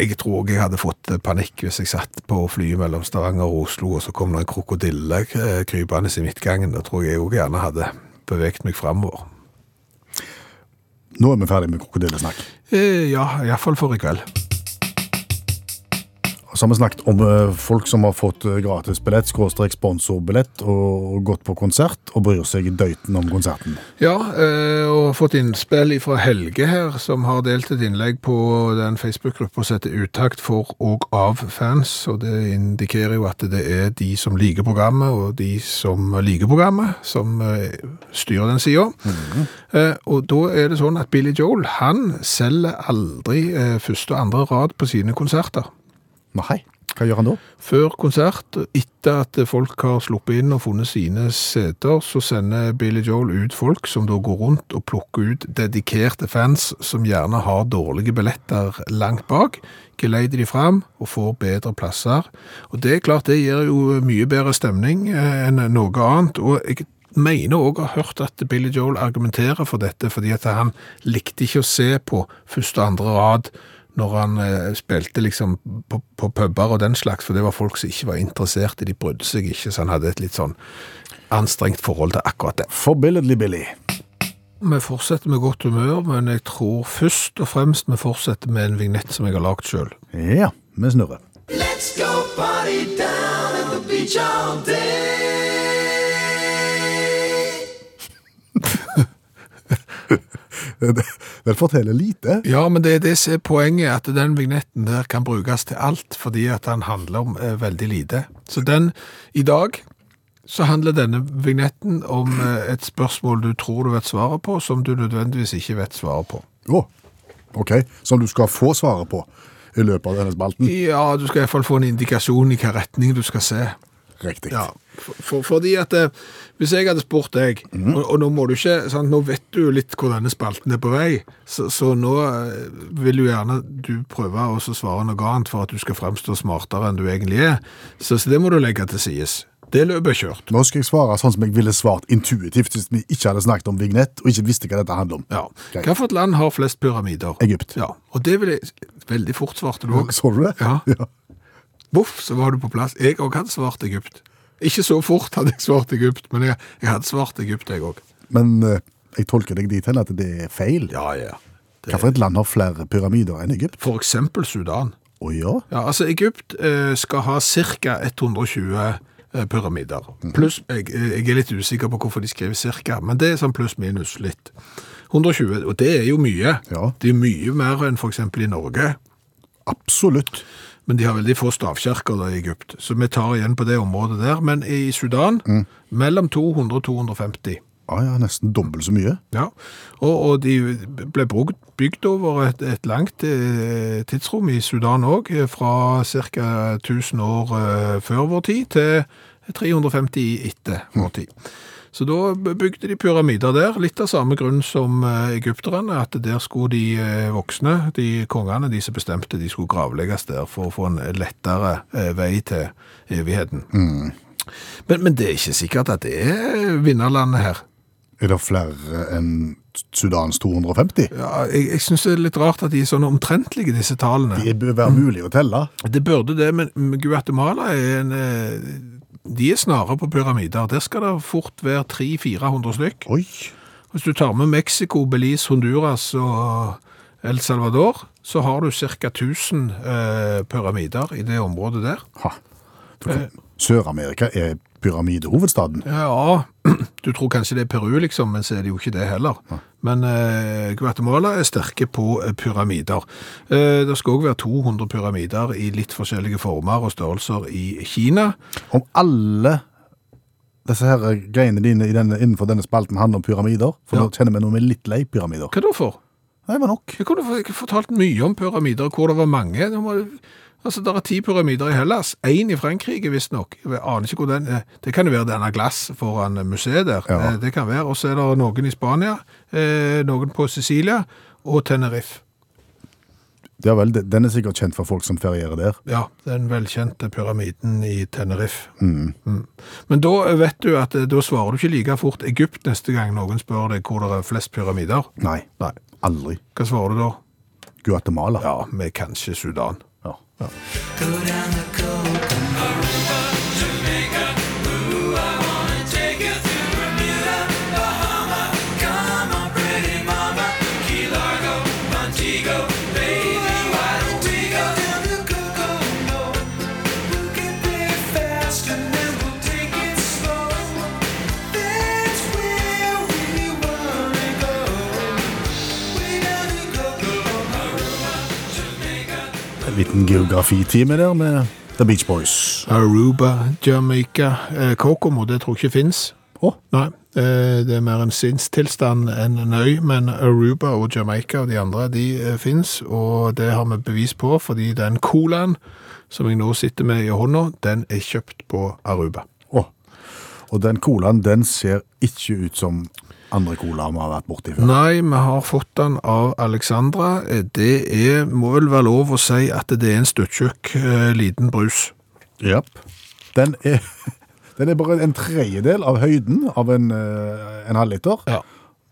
jeg tror også jeg hadde fått eh, panikk hvis jeg satt på flyet mellom Stavanger og Oslo, og så kom det en krokodille eh, krypende i midtgangen. Da tror jeg også gjerne hadde beveget meg fremover. Nå er vi ferdig med krokodillesnakk. Eh, ja, iallfall for i kveld. Så har vi snakket om eh, folk som har fått eh, gratisbillett, skråstrek sponsorbillett, og gått på konsert, og bryr seg døyten om konserten. Ja, eh, og fått innspill fra Helge her, som har delt et innlegg på den Facebook-gruppa som heter Utakt for og av fans, og det indikerer jo at det er de som liker programmet, og de som liker programmet, som styrer den sida. Eh, og da er det sånn at Billy Joel, han selger aldri første og andre rad på sine konserter. Nei, hva gjør han da? Før konsert, etter at folk har sluppet inn og funnet sine seter, så sender Billy Joel ut folk som da går rundt og plukker ut dedikerte fans som gjerne har dårlige billetter langt bak, geleider de fram og får bedre plasser. Og det er klart, det gir jo mye bedre stemning eh, enn noe annet, og jeg mener også å ha hørt at Billy Joel argumenterer for dette, fordi at han likte ikke å se på første og andre rad når han eh, spilte liksom på, på puber og den slags, for det var folk som ikke var interessert i, de brydde seg ikke, så han hadde et litt sånn anstrengt forhold til akkurat det. Forbilledlig billig. Vi fortsetter med godt humør, men jeg tror først og fremst vi fortsetter med en vignett som jeg har lagd sjøl. Ja, vi snurrer. Let's go party down at the beach all day. Den forteller lite. Ja, men det er det som er poenget, at den vignetten der kan brukes til alt, fordi at den handler om eh, veldig lite. Så den, i dag, så handler denne vignetten om eh, et spørsmål du tror du vet svaret på, som du nødvendigvis ikke vet svaret på. Å, ok. Som du skal få svaret på i løpet av denne spalten. Ja, du skal i hvert fall få en indikasjon i hvilken retning du skal se. Riktig. Ja, for, for, fordi at eh, hvis jeg hadde spurt deg, og, og nå må du ikke, sant, nå vet du litt hvor denne spalten er på vei, så, så nå eh, vil jo gjerne du prøve å svare noe annet for at du skal fremstå smartere enn du egentlig er. Så, så det må du legge til sides. Det løpet er kjørt. Nå skal jeg svare sånn som jeg ville svart intuitivt hvis vi ikke hadde snakket om vignett og ikke visste hva dette handler om. Ja. Greit. Hvilket land har flest pyramider? Egypt. Ja, og det vil jeg veldig fort svarte du òg. Så du det? Ja. ja. Voff, så var du på plass. Jeg òg hadde svart Egypt. Ikke så fort hadde jeg svart Egypt, men jeg, jeg hadde svart Egypt, jeg òg. Men eh, jeg tolker deg dit hen at det er feil. Ja, ja. Hvilket land har flere pyramider enn Egypt? For eksempel Sudan. Å ja. Ja, altså Egypt eh, skal ha ca. 120 eh, pyramider. Pluss, jeg, jeg er litt usikker på hvorfor de skriver cirka, men det er sånn pluss minus litt. 120, og det er jo mye. Ja. Det er mye mer enn eksempel i Norge. Absolutt. Men de har veldig få stavkirker da i Egypt, så vi tar igjen på det området der. Men i Sudan, mellom 200 og 250. Ja, ja, nesten dobbelt så mye. Ja, og, og de ble brukt, bygd over et, et langt eh, tidsrom i Sudan òg, fra ca. 1000 år eh, før vår tid til 350 etter vår tid. Så da bygde de pyramider der, litt av samme grunn som eh, egypterne, at der skulle de eh, voksne, de kongene, de som bestemte, de skulle gravlegges der for å få en lettere eh, vei til evigheten. Men, men det er ikke sikkert at det er vinnerlandet her. Er det flere enn Sudans 250? Ja, jeg, jeg synes det er litt rart at de er sånn omtrentlige, disse tallene. Det bør være mulig å telle. Det burde det, men Guatemala er en De er snarere på pyramider. Der skal det fort være 300-400 stykk. Oi. Hvis du tar med Mexico, Belize, Honduras og El Salvador, så har du ca. 1000 eh, pyramider i det området der. Ha. Sør-Amerika er pyramidehovedstaden. Ja, du tror kanskje det er Peru, liksom, men så er det jo ikke det heller. Men eh, Guatemala er sterke på eh, pyramider. Eh, det skal også være 200 pyramider i litt forskjellige former og størrelser i Kina. Om alle disse her greiene dine i denne, innenfor denne spalten handler om pyramider, for Ja. nå kjenner vi noe med litt lei pyramider. Hva da for? Det var nok. Jeg kunne fortalt mye om pyramider, hvor det var mange. Altså, det er ti pyramider i Hellas, én i Frankrike visstnok. Jeg aner ikke hvor den er. Det kan jo være denne glass foran museet der. Ja. Eh, Det kan være. Og så er det noen i Spania, eh, noen på Sicilia og Tenerife. Ja vel, den er sikkert kjent for folk som ferierer der. Ja, den velkjente pyramiden i Tenerife. Mm. Men da vet du at eh, da svarer du ikke like fort Egypt neste gang noen spør deg hvor det er flest pyramider. Nei, Nei. aldri. Hva svarer du da? Guatemala. Ja, med kanskje Sudan. Ja. Liten geografitime der med The Beach Boys. Aruba, Jamaica, eh, Kokomo, det tror jeg ikke finnes. Oh. Nei, eh, det er mer en sinnstilstand enn en øy, men Aruba og Jamaica og de andre, de eh, finnes, og det har vi bevis på, fordi den colaen som jeg nå sitter med i hånda, den er kjøpt på Aruba. Oh. Og den colaen, den ser ikke ut som andre cola vi har vært borti før. Nei, vi har fått den av Alexandra. Eh, Det er, må vel være lov å si at det er en støttjukk eh, liten brus. Japp. Den er, den er bare en tredjedel av høyden av en, eh, en halvliter, Ja.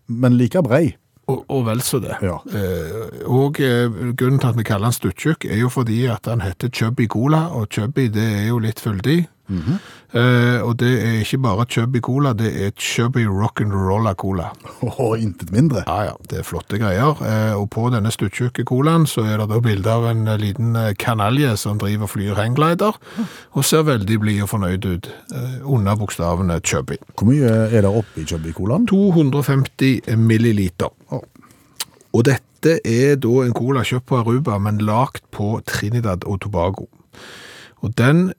men like brei. Og, og vel så det. Ja. Eh, og eh, grunnen til at vi kaller den stuttjukk er jo fordi at den heter Chubby Cola, og Chubby det er jo litt fyldig. Eh, og det er ikke bare Chubby Cola, det er Chubby Rock'n'Rolla Cola. Og intet mindre. Ja, ja, det er flotte greier. Uh, og på denne stuttjukke colaen så er det da bilde av en eh, liten kanalje som driver og flyr hangglider, og ser veldig blid og fornøyd ut, uh, under bokstavene Chubby. Hvor mye er det oppi Chubby-colaen? 250 milliliter. Og dette er da en cola kjøpt på Aruba, men lagt på Trinidad og Tobago. Og den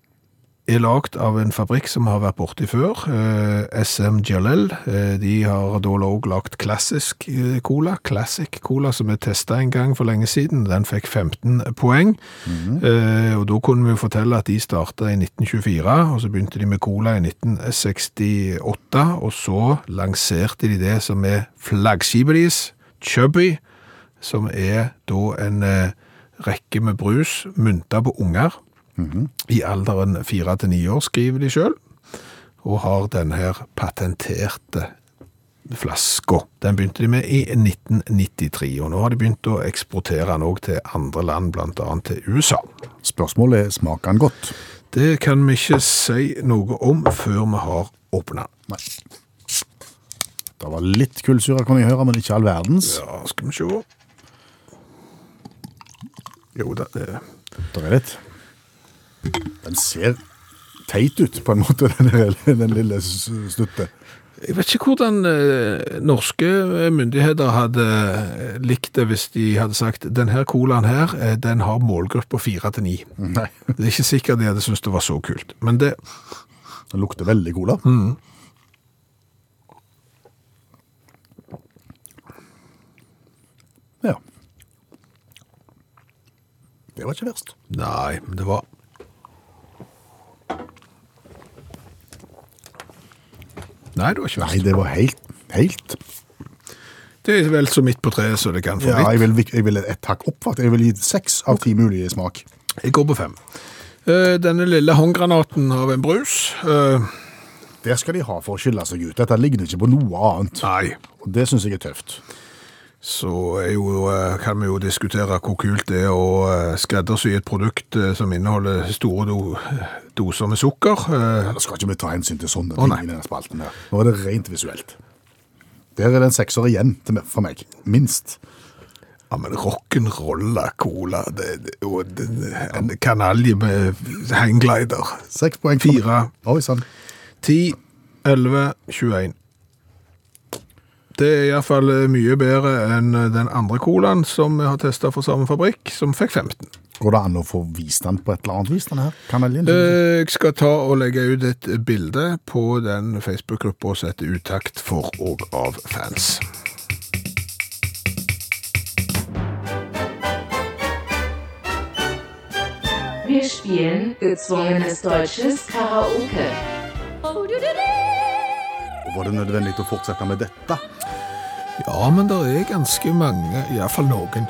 er lagt av en fabrikk som har vært borti før, eh, SM Jalel. Eh, de har da også lagt klassisk eh, cola, classic cola, som er testet en gang for lenge siden. Den fikk 15 poeng. eh, og da kunne vi jo fortelle at de startet i 1924, og så begynte de med cola i 1968, og så lanserte de det som er flaggskipet deres, Chubby, som er da en rekke med brus mynta på unger i alderen 4 til 9 år, skriver de selv, og har den her patenterte flaska. Den begynte de med i 1993, og nå har de begynt å eksportere den òg til andre land, annet til USA. Spørsmålet er, smaker den godt? Det kan vi ikke si noe om før vi har åpnet. den. Det var litt kullsyre, kan jeg høre, men ikke all verdens. Ja, skal vi se. Jo da, det Det er litt. Den ser teit ut, på en måte, den, den lille s- snuttet. Jeg vet ikke hvordan eh, norske myndigheter hadde eh, likt det hvis de hadde sagt denne colaen her, eh, den har målgruppe 4 til 9. Nei, Det er ikke sikkert de hadde syntes det var så kult. Men det, den lukter veldig cola. Ja. Det var ikke verst. nei, men det var Nei, det var ikke Nei, det var helt, helt. Det er vel så midt på treet så det kan få Ja, jeg vil, jeg vil et hakk opp, faktisk. Jeg vil gi seks av ti mulige smak. Jeg går på fem. Eh, Denne lille håndgranaten av en brus. eh, Det skal de ha for å skille seg ut. Dette ligner ikke på noe annet. Nei, Og det synes jeg er tøft. Så jo, eh, kan vi jo diskutere hvor kult det er å eh, skreddersy et produkt eh, som inneholder store do, doser med sukker. Da skal ikke vi ta hensyn til sånne ting nei. i denne spalten her. Nå er det rent visuelt. Der er det en sekser igjen for meg. Minst. Ja, men rock'n'rolla cola, det, og en kanalje med hangglider. Seks poeng. Fire. Oi, sann. 10, 11, 21. Det er i hvert fall mye bedre enn den andre colaen som vi har testet for samme fabrikk, som fikk 15. Går det an å få vist den på et eller annet vis, denne her kanaljen? Eh, Jeg skal ta og legge ut et bilde på den Facebook-gruppa og sette utakt for og av fans. Wir spielen gezwungenes deutsches Karaoke. Var det nødvendig å fortsette med dette? Ja, men det er ganske mange, i hvert fall noen,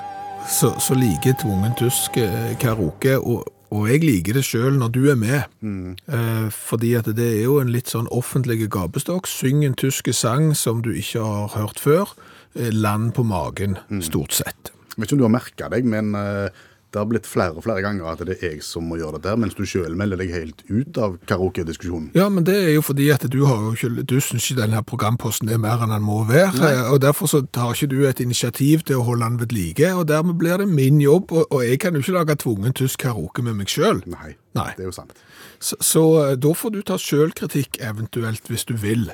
så, så liker tvungen tysk eh, karaoke, og, og jeg liker det selv når du er med. Eh, fordi at det er jo en litt sånn offentlig gapestokk. Syng en tysk sang som du ikke har hørt før. Eh, land på magen, stort sett. Jeg vet ikke om du har merket deg, men eh, det har blitt flere og flere ganger at det er jeg som må gjøre dette, mens du selv melder deg helt ut av karaoke-diskusjonen. Ja, men det er jo fordi at du har jo ikke, du synes ikke denne programposten er mer enn den må være, Nei. og derfor så tar ikke du et initiativ til å holde den ved like, og dermed blir det min jobb, og, og jeg kan jo ikke lage tvungen tysk karaoke med meg selv. Nei, Nei. det er jo sant. Så, så eh, da får du ta selvkritikk eventuelt hvis du vil.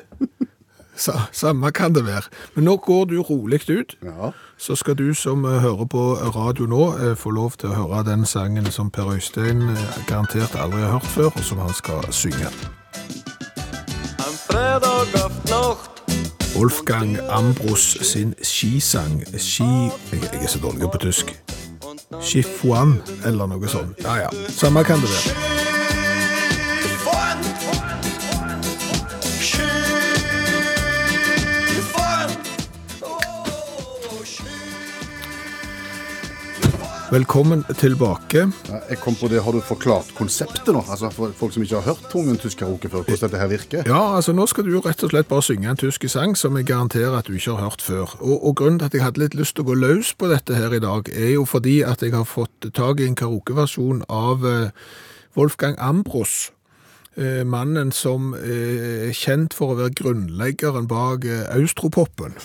Sa, samme kan det være. Men nå går du rolig ut. Ja. Så skal du som eh, hører på radio nå, eh, få lov til å høre den sangen som Per Øystein eh, garantert aldri har hørt før, og som han skal synge. Wolfgang Ambros sin skisang. Ski... Jeg, jeg er så dårlig på tysk. Skifuan, eller noe sånt. Ja, ja. Samme kan det være. Velkommen tilbake. Ja, Jeg kom på det, Har du forklart konseptet nå? Altså For folk som ikke har hørt Tungen karaoke før, hvordan dette her virker? Ja, altså nå skal du jo rett og slett bare synge en tysk sang som jeg garanterer at du ikke har hørt før. Og, og grunnen til at jeg hadde litt lyst til å gå løs på dette her i dag, er jo fordi at jeg har fått tag i en karaokeversjon av eh, Wolfgang Ambros. Eh, mannen som eh, er kjent for å være grunnleggeren bak Austropoppen.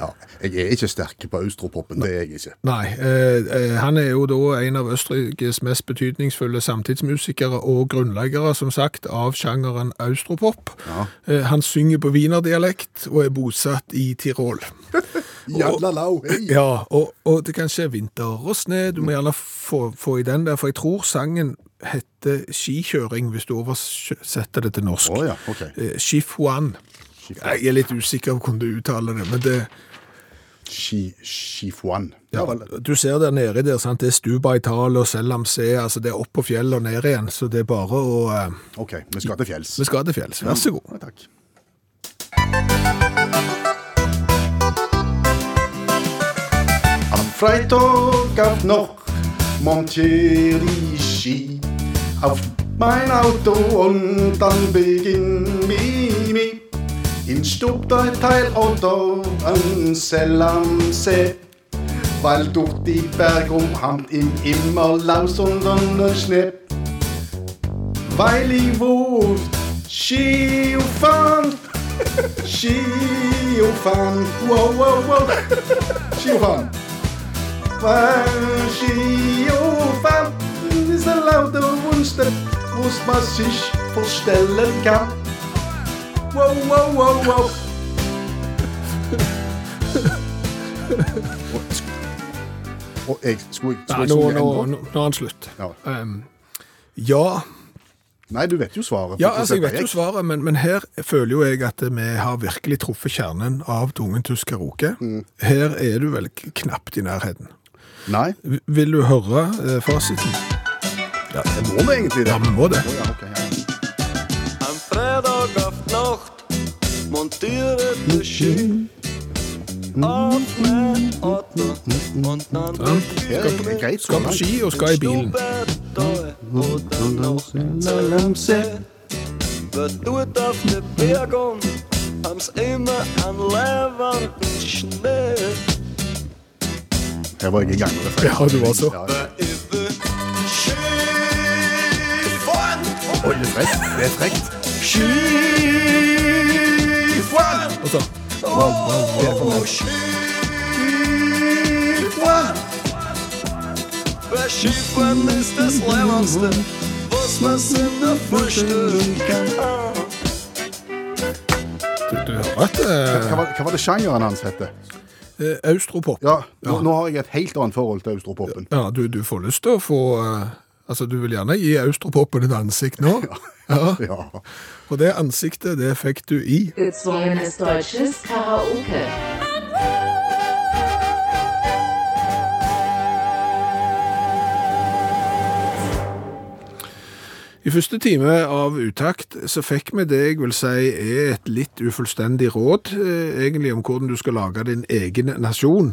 Ja, Jeg er ikke sterk på austropopen, det er jeg ikke. Nei, eh, eh, han er jo da en av Østerrikes mest betydningsfulle samtidsmusikere og grunnleggere, som sagt, av sjangeren austropop. Ja. Eh, han synger på wienerdialekt og er bosatt i Tirol. Jadlalau, hei! Ja, og, og det kan skje vinter og snø. Du må gjerne få, få i den der, for jeg tror sangen heter skikjøring, hvis du oversetter det til norsk. Oh, ja, okay. Eh, Skifuan. Jeg er litt usikker på hvordan du uttaler det, men det... Shi- Shifuan. Ja du ser der nede der, sant? det er Stuba i tal og Selamse. Altså det er opp på fjellet og ned igjen, så det er bare å... eh, OK, vi skal til fjells. Vi skal til fjells, vær så god. Ja, takk. Am Freitag auf Nacht montiere ich Ski auf mein Auto und dann beginnt In Stubdei Teil Otto an Selamsee. Weil durch die Berge umhamt ihm immer Laus und Schnee. Weil ich wusste, Skifahren, Skifahren, wow, wow, wow, Skifahren. Weil äh, Skifahren ist ein lauter Wunsch, der wusste, was ich vorstellen kann. Wow, wow, wow, wow. Og jeg skulle, Nei, nå, nå, nå, nå er han slutt. Ja. Um, ja, Nei, du vet jo svaret. ja altså, jeg vet jo svaret, men, men her føler jo jeg at vi har virkelig truffet kjernen av tungen tysk karaoke. Mm. Her er du vel knapt i nærheten. Nei, V- Vil du høre eh, fasiten? Ja, det må vi egentlig det? Ja, vi må det. Oh, ja, okay, ja. Montierte Ski og mein Auto und greit så Skal på ski og skal i bilen. auf Bergung, haben's immer an levenden Schnee. Her var jeg i gang med det. Ja, du var så. Ja. Oi, det er frekt. Det er frekt. Og så, kann. du, hører at eh, Hva var, hva var det sjangeren hans hette? eh, Austropop. Ja, nå, nå har jeg et helt annet forhold til austropopen. Ja, du, du får lyst til å få eh, Altså, du vil gjerne gi Austropoppen et ansikt nå. Ja. Ja. Og det ansiktet, det fikk du i. Gezwungenes deutsches Karaoke. I første time av Utakt så fikk vi det jeg vil si er et litt ufullstendig råd, eh, egentlig om hvordan du skal lage din egen nasjon.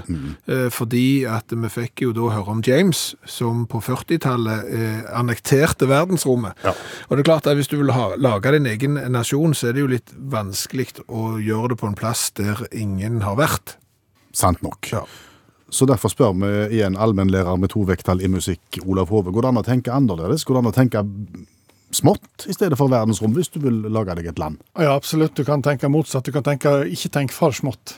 Eh, fordi at vi fikk jo da høre om James, som på 40-tallet eh, annekterte verdensrommet. Ja. Og det er klart at hvis du vil ha, lage din egen nasjon, så er det jo litt vanskelig å gjøre det på en plass der ingen har vært. Sant nok. Ja. Så derfor spør vi igjen allmennlærer med to vekttall i musikk, Olav Hove. Går det an å tenke annerledes? Går det an å tenke smått i stedet for verdensrom hvis du vil lage deg et land? Ja, absolutt. Du kan tenke motsatt. Du kan tenke ikke tenk for smått.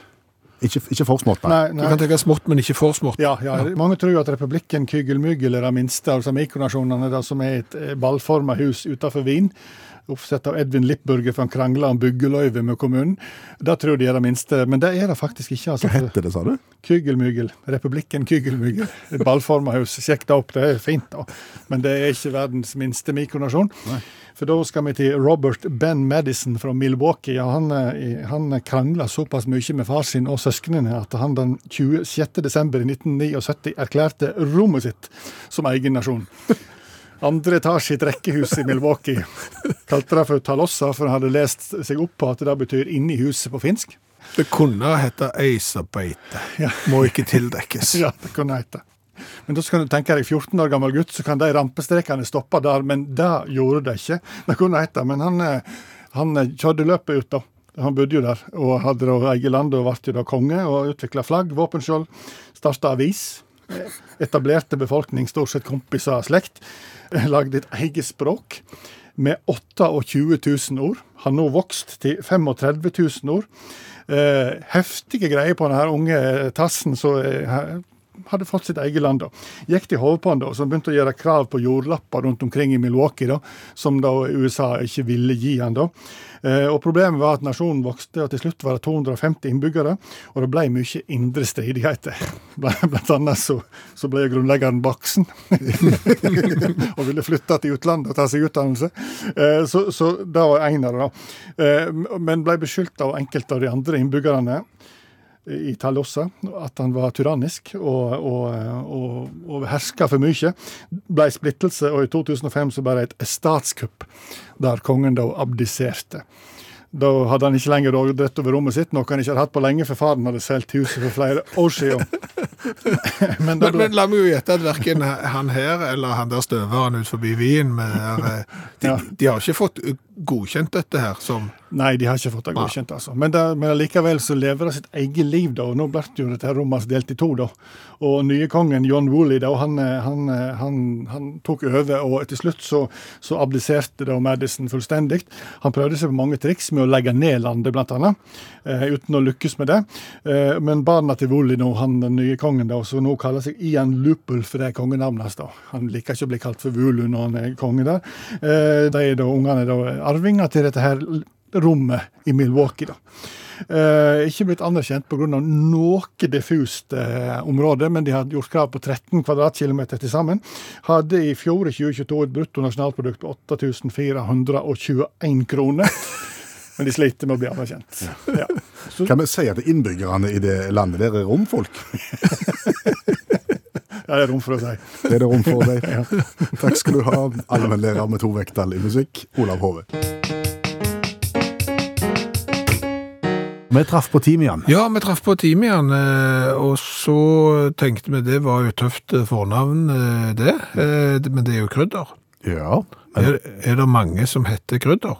Ikke, ikke for smått, nei. Nei, Du kan tenke smått, men ikke for smått. Ja, ja. Mange tror at republikken Kygelmygel er det minste, altså mikronasjonene, det som er et eh, ballforma hus utenfor Wien. Oppsett av Edvin Lippburger, for han krangla om byggeløyve med kommunen. Det tror de er det minste, men det er det faktisk ikke. altså. Hva heter det, sa du? Kygelmygel. Republikken Kygelmygel. Et ballforma hus. Sjekk det opp, det er fint, da. Men det er ikke verdens minste mikronasjon. For da skal vi til Robert Ben Madison fra Milwaukee. Ja, han eh, han krangla såpass mye med far sin og søsknene at han den 26. desember i 1979 erklærte rommet sitt som egen nasjon. Andre etasje i et rekkehus i Milwaukee. Kalte det for Talossa, for han hadde lest seg opp på at det betyr inni huset på finsk. Det kunne hete Eisabeite. Ja. Må ikke tildekkes. Ja, det kunne hete. Men da skal du tenke deg 14 år gammel gutt, så kan de rampestrekene stoppe der, men det gjorde det ikke. Det kunne hete, men han, eh, han eh, kjørte løpet ut, da. Han bodde jo der og hadde da eget land og ble jo da konge og utvikla flagg, våpenskjold, starta avis. Etablerte befolkning, stort sett kompiser, slekt. lagd et eget språk med 28 000 ord. Har nå vokst til 35 000 ord. Eh, heftige greier på denne unge tassen som hadde fått sitt eget land. da. Gikk til hovedpanda og begynte å gjøre krav på jordlapper rundt omkring i Milwaukee, da, som da USA ikke ville gi han. da. Eh, og Problemet var at nasjonen vokste, og til slutt var det 250 innbyggere. Og det ble mye indre stridigheter. Blant annet så, så ble grunnleggeren baksen. og ville flytte til utlandet og ta seg utdannelse. Eh, så, så det var en av det. da. Eh, men ble beskyldt av enkelte av de andre innbyggerne i Talossa, at han var tyrannisk og, og, og, og herska for mye. Ble splittelse, og i 2005 så ble det et statskupp, der kongen da abdiserte. Da hadde han ikke lenger råderett over rommet sitt, noe han ikke hadde hatt på lenge, for faren hadde solgt huset for flere år siden. Men Men, men la meg jo gjette at verken han her eller han der støveren ut forbi Wien med eh, de, Ja. de har ikke fått godkjent dette her som Nei, de har ikke fått det godkjent, altså. Men, det, men likevel så lever det sitt eget liv, da. Og nå ble jo dette rommet delt i to, da. Og nye kongen, John Woolley, da, han, han, han, han tok over, og til slutt så, så abdiserte da Madison fullstendig. Han prøvde seg på mange triks med å legge ned landet, blant annet, eh, uten å lykkes med det. Eh, men barna til Woolley, nå, han den nye kongen, da, som nå kaller seg Ian Lupul, for det er kongenavnet hans, da. Han liker ikke å bli kalt for Wulu når han er konge der. Eh, de da ungene da arvinger til dette her rommet i Milwaukee. da. Eh, ikke blitt anerkjent pga. noe diffust eh, område, men de hadde gjort krav på 13 kvadratkilometer til sammen. Hadde i fjor, i 2022, et bruttonasjonalprodukt på 8421 kroner. Men de sliter med å bli anerkjent. Ja. Så, Kan vi si at innbyggerne i det landet der er romfolk? ja, det er rom for å si. Det er det rom for deg. Takk skal du ha, allmennlærer med to vekttall i musikk, Olav Hove. Vi traff på Timian. Ja, vi traff på Timian, eh, og så tenkte vi det var jo tøft eh, fornavn, det. Eh, det- Men det er jo krydder. Ja. Men, Er, er det mange som heter krydder?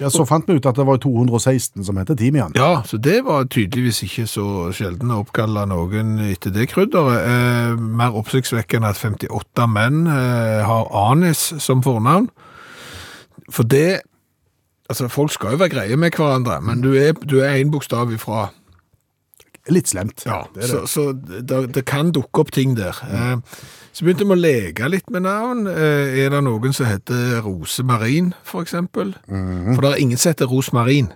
Ja, så fant vi ut at det var 216 som heter Timian. Ja, så det var tydeligvis ikke så sjelden å oppkalle noen etter det krydderet. Eh, mer oppsiktsvekkende at 58 menn eh, har anis som fornavn. For det Altså, folk skal jo være greie med hverandre, men du er, en bokstav ifra. Litt slemt. Ja, det er så, det. så det, det kan dukke opp ting der. Mm. så begynte vi å leke litt med navn. Eh, er det noen som heter Rosemarin, for eksempel? Mhm. For det er ingen som heter Rosmarin.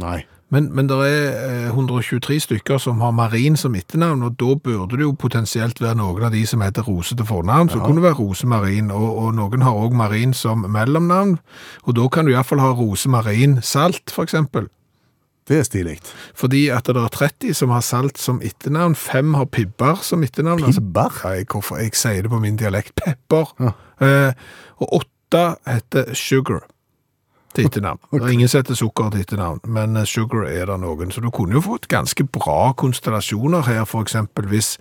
Nei. Men, men det er eh, 123 stykker som har marin som etternavn, og da burde det jo potensielt være noen av de som heter Rose til fornavn, så kunne det være Rose Marin, og, og noen har også marin som mellomnavn, og da kan du i hvert fall ha Rose Marin Salt, for eksempel. Det er stilig. Fordi at det er 30 som har salt som etternavn, fem har pibber som etternavn. altså- Pibber? Nei, hvorfor jeg sier det på min dialekt. Pepper. Ja. Eh, og åtte heter sugar til etternavn. Det er ingen som heter sukker til etternavn, men eh, sugar er det noen. Så du kunne jo fått ganske bra konstellasjoner her, eksempel hvis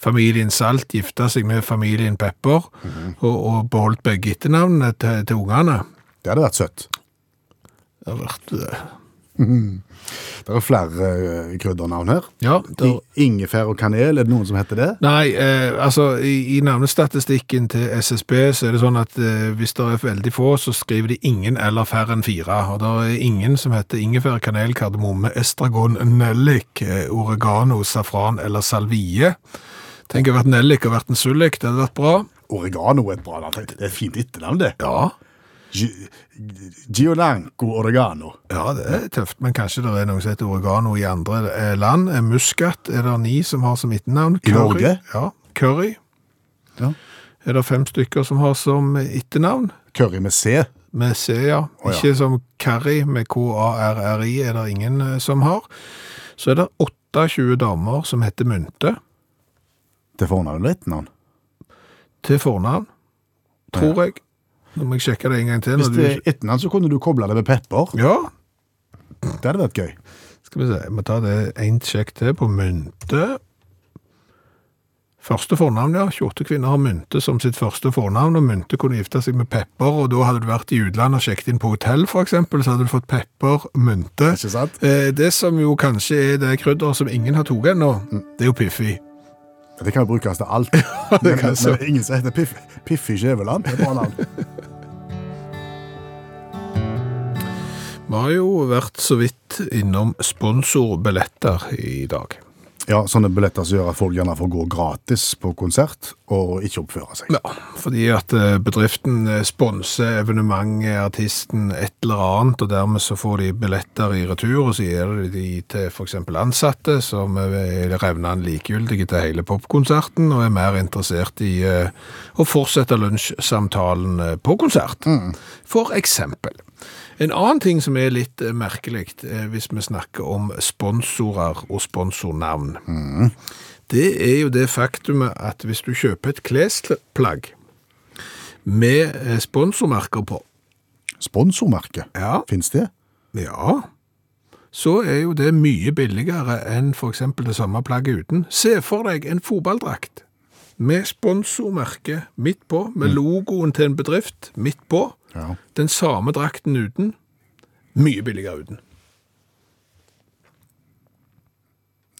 familien Salt gifta seg med familien Pepper, og, og beholdt begge etternavnene til, til ungene. Det hadde vært søtt. Det hadde vært... eh, Det er flere eh, kryddernavn her. Ja, det, ingefær og kanel, er det noen som heter det? Nei, eh, altså i, i navnestatistikken til SSB så er det sånn at eh, hvis det er veldig få, så skriver de ingen eller færre enn fire. Og det er ingen som heter ingefær, kanel, kardemomme, estragon, nellik, eh, oregano, safran eller salvie. Tenk å ha vært nellik og vært en sullik, det hadde vært bra. Oregano er et bra navn. Det er et fint etternavn, det. Ja. Gi- Gianco oregano. Ja, det er tøft, men kanskje det er noe som heter oregano i andre eh, land. Eh, Muskat er det ni som har som etternavn. I Norge? Ja. Curry Ja. er det fem stykker som har som etternavn. Curry med C. Med C, ja. Oh, ja. Ikke som curry med K-A-R-R-I er det ingen eh, som har. Så er det 28 damer som heter Mynte Til fornavn eller etternavn. til fornavn, tror jeg. Nå må jeg sjekke det en gang til. Hvis det er etternavn, så kunne du koble det med pepper. Ja, Det hadde vært gøy. Skal vi se, jeg må ta det en sjekk til på mynte. Første fornavn, ja. 28 kvinner har mynte som sitt første fornavn, og mynte kunne gifte seg med pepper, og da hadde du vært i utlandet og sjekket inn på hotell, eksempel, så hadde du fått pepper, mynte. Ikke sant? Eh, det som jo kanskje er det krydderet som ingen har tatt ennå, det er jo Piffi. Det kan jo brukes til alt. men, men, kan så. men det ingen som heter Piff, Piffi Skjæveland. Det er bra navn. Vi har jo vært så vidt innom sponsorbilletter i dag. Ja, sånne billetter som gjør at folk gjerne får gå gratis på konsert og ikke oppføre seg. Ja, fordi at eh, bedriften eh, sponser evenementet, artisten, et eller annet, og dermed så får de billetter i retur, og så gir de de til eksempel ansatte, som er revnende likegyldige til hele popkonserten, og er mer interessert i eh, å fortsette lunsjsamtalen eh, på konsert. For eksempel. En annen ting som er litt eh, merkelig, eh, hvis vi snakker om sponsorer og sponsornavn, det er jo det faktumet at hvis du kjøper et klesplagg med eh, sponsormerker på, Sponsormerke, ja, fins det? ja, så er jo det mye billigere enn eksempel det samme plagget uten. Se for deg en fotballdrakt med sponsormerke midt på, med logoen til en bedrift midt på, Ja. den samme drakten uten, mye billigere uten.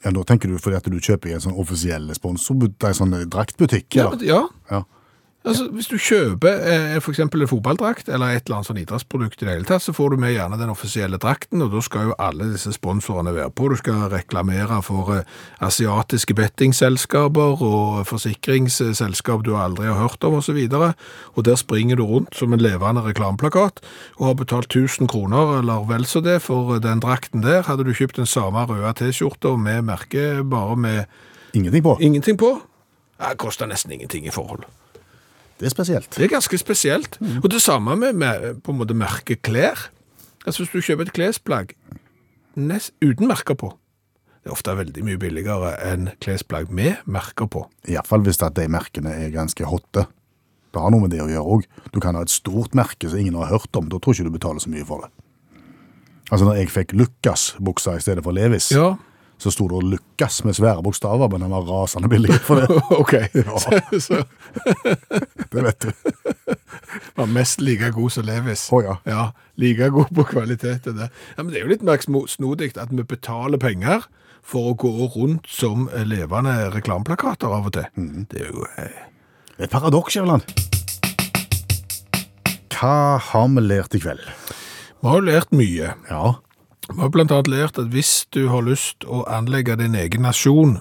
ja, Da tenker du fordi at du kjøper i en sånn offisiell sponsor, en sånn draktbutikk? Ja, eller? ja. Ja. Altså, hvis du kjøper eh, eksempel en fotballdrakt eller et eller annet sånn idrettsprodukt i det hele tatt, så får du med gjerne den offisielle drakten, og da skal jo alle disse sponsorene være på. Du skal reklamere for eh, asiatiske bettingselskaper og forsikringsselskap du aldri har hørt om, og så. Og der springer du rundt som en levende reklameplakat og har betalt 1000 kroner eller vel så det for den drakten der. Hadde du kjøpt den samme røde T-skjorta med merke bare med Ingenting på? ingenting på, det koster nesten ingenting i forhold. Det er spesielt. Det er ganske spesielt. Og det samme med, med på en måte merke klær. Altså hvis du kjøper et klesplagg nest, uten merker på, det er ofte veldig mye billigere enn klesplagg med merker på. Iallfall hvis at de merkene er ganske hotte. Det har noe med det å gjøre òg. Du kan ha et stort merke som ingen har hørt om. Da tror ikke du betaler så mye for det. Altså når jeg fikk Lucas-buksa i stedet for Levis, Ja, så sto det Lucas med svære bokstaver, men den var rasende billig for det. ok. Det vet du. var mest like god som Levis. Oh, ja. Ja, like god på kvalitet det. Ja, men det er jo litt mer snodig at vi betaler penger for å gå rundt som levende reklameplakater av og til. Det er jo... Eh, Et paradoks, Skjæveland. Hva har vi lært i kveld? vi har jo lært mye. Ja, Vi har blant annet lært at hvis du har lyst å anlegge din egen nasjon,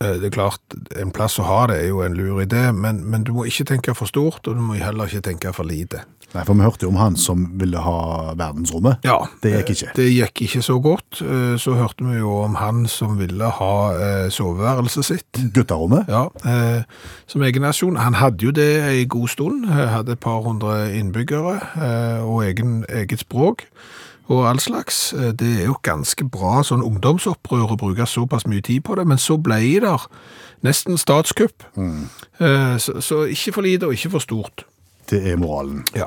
eh, det er klart, en plass å ha det er jo en lur idé, men, men du må ikke tenke for stort, og du må heller ikke tenke for lite. Nei, for vi hørte jo om han som ville ha verdensrommet. Ja, Det gikk ikke. Det gikk ikke så godt. Eh, Så hørte vi jo om han som ville ha eh, soveværelset sitt. Gutterommet? Ja, som egen nasjon. Han hadde jo det en god stund. Hadde et par hundre innbyggere og egen, eget språk og all slags. Eh, Det er jo ganske bra sånn ungdomsopprør å bruke såpass mye tid på det, men så ble det nesten statskupp. Mm. Så, så ikke for lite og ikke for stort. Det er moralen. Ja.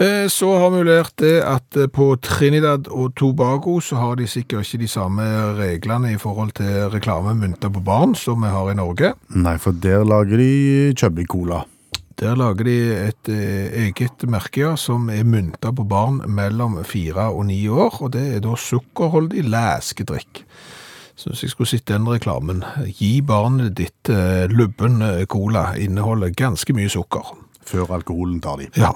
Eh, Så har vi lært det at eh, på Trinidad og Tobago så har de sikkert ikke de samme reglene i forhold til reklame mynter på barn som vi har i Norge. Nei, for der lager de Chubby Cola. Der lager de et eh, eget merke ja, som er mynta på barn mellom fire og ni år, og det er da sukkerholdig læskedrikk. Synes jeg skulle sett den reklamen. Gi barnet ditt eh, lubben eh, cola, inneholder ganske mye sukker. Før alkoholen tar de. Ja.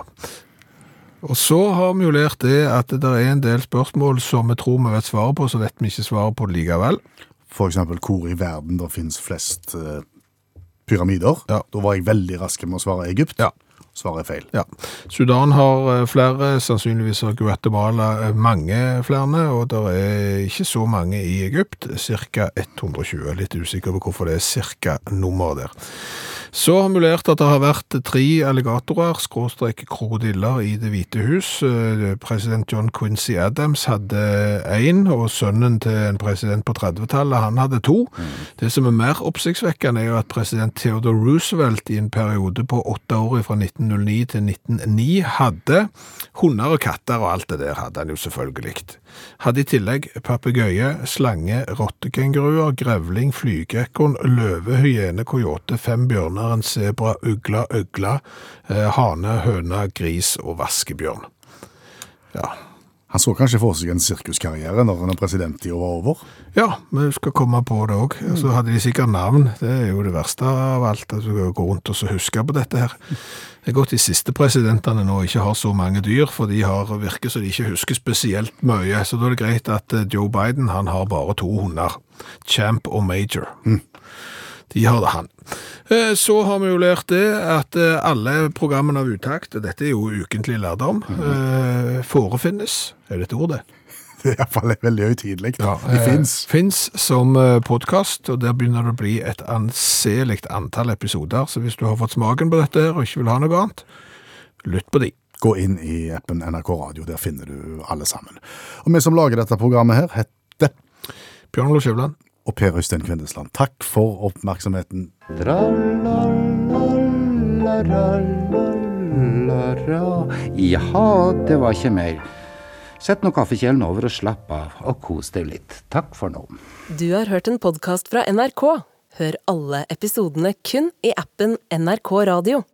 Og så har vi jo lært det at det er en del spørsmål som vi tror vi vet svaret på, så vet vi ikke svaret på det likevel. Eksempel hvor i verden det finnes flest eh, pyramider. Ja. Da var jeg veldig rask med å svare Egypt. Ja. Svaret er feil. Ja. Sudan har eh, flere, sannsynligvis har Guatemala eh, mange flere, og det er ikke så mange i Egypt, ca. 120. Litt usikker på hvorfor det er cirka nummer der. Så har mulert at det har vært tre alligatorer, skråstrek krokodiller, i Det hvite hus. Eh, President John Quincy Adams hadde én, og sønnen til en president på 30-tallet, han hadde to. Det som er mer oppsiktsvekkende er jo at president Theodore Roosevelt i en periode på åtte år fra 1909 til 1909 hadde hunder og katter, og alt det der hadde han jo selvfølgelig. Hadde i tillegg papegøye, slange, rottekenguruer, grevling, flygeekorn, løve, hyene, kojote, fem bjørner, en sebra, øgla, eh, hane, høne, gris og vaskebjørn. Ja, Han så kanskje for seg en sirkuskarriere når han er president i var over. Ja, vi skal komme på det òg. Så hadde de sikkert navn. Det er jo det verste av alt, at du går rundt og så husker på dette her. Det er godt de siste presidentene nå ikke har så mange dyr, for de har virker så de ikke husker spesielt mye. Så da er det greit at eh, Joe Biden han har bare to hunder. Champ og Major. De har det han. Eh, Så har vi jo lært det at eh, alle programmene av utakt, og dette er jo ukentlig lærdom, eh, forefinnes. Er det et ord, det? Det er iallfall veldig høytidelig. Ja, det fins. Fins som podkast, og der begynner det å bli et anselig antall episoder. Så hvis du har fått smaken på dette her og ikke vil ha noe annet, lytt på de. Gå inn i appen NRK Radio, der finner du alle sammen. Og vi som lager dette programmet her, heter Bjørn Olav Skjævland. Og Per Øystein Kvindesland. Takk for oppmerksomheten. Jaha, det var ikke mer. Sett nå kaffekjelen over og slapp av, og kos deg litt. Takk for nå. Du har hørt en podkast fra NRK. Hør alle episodene kun i appen NRK Radio.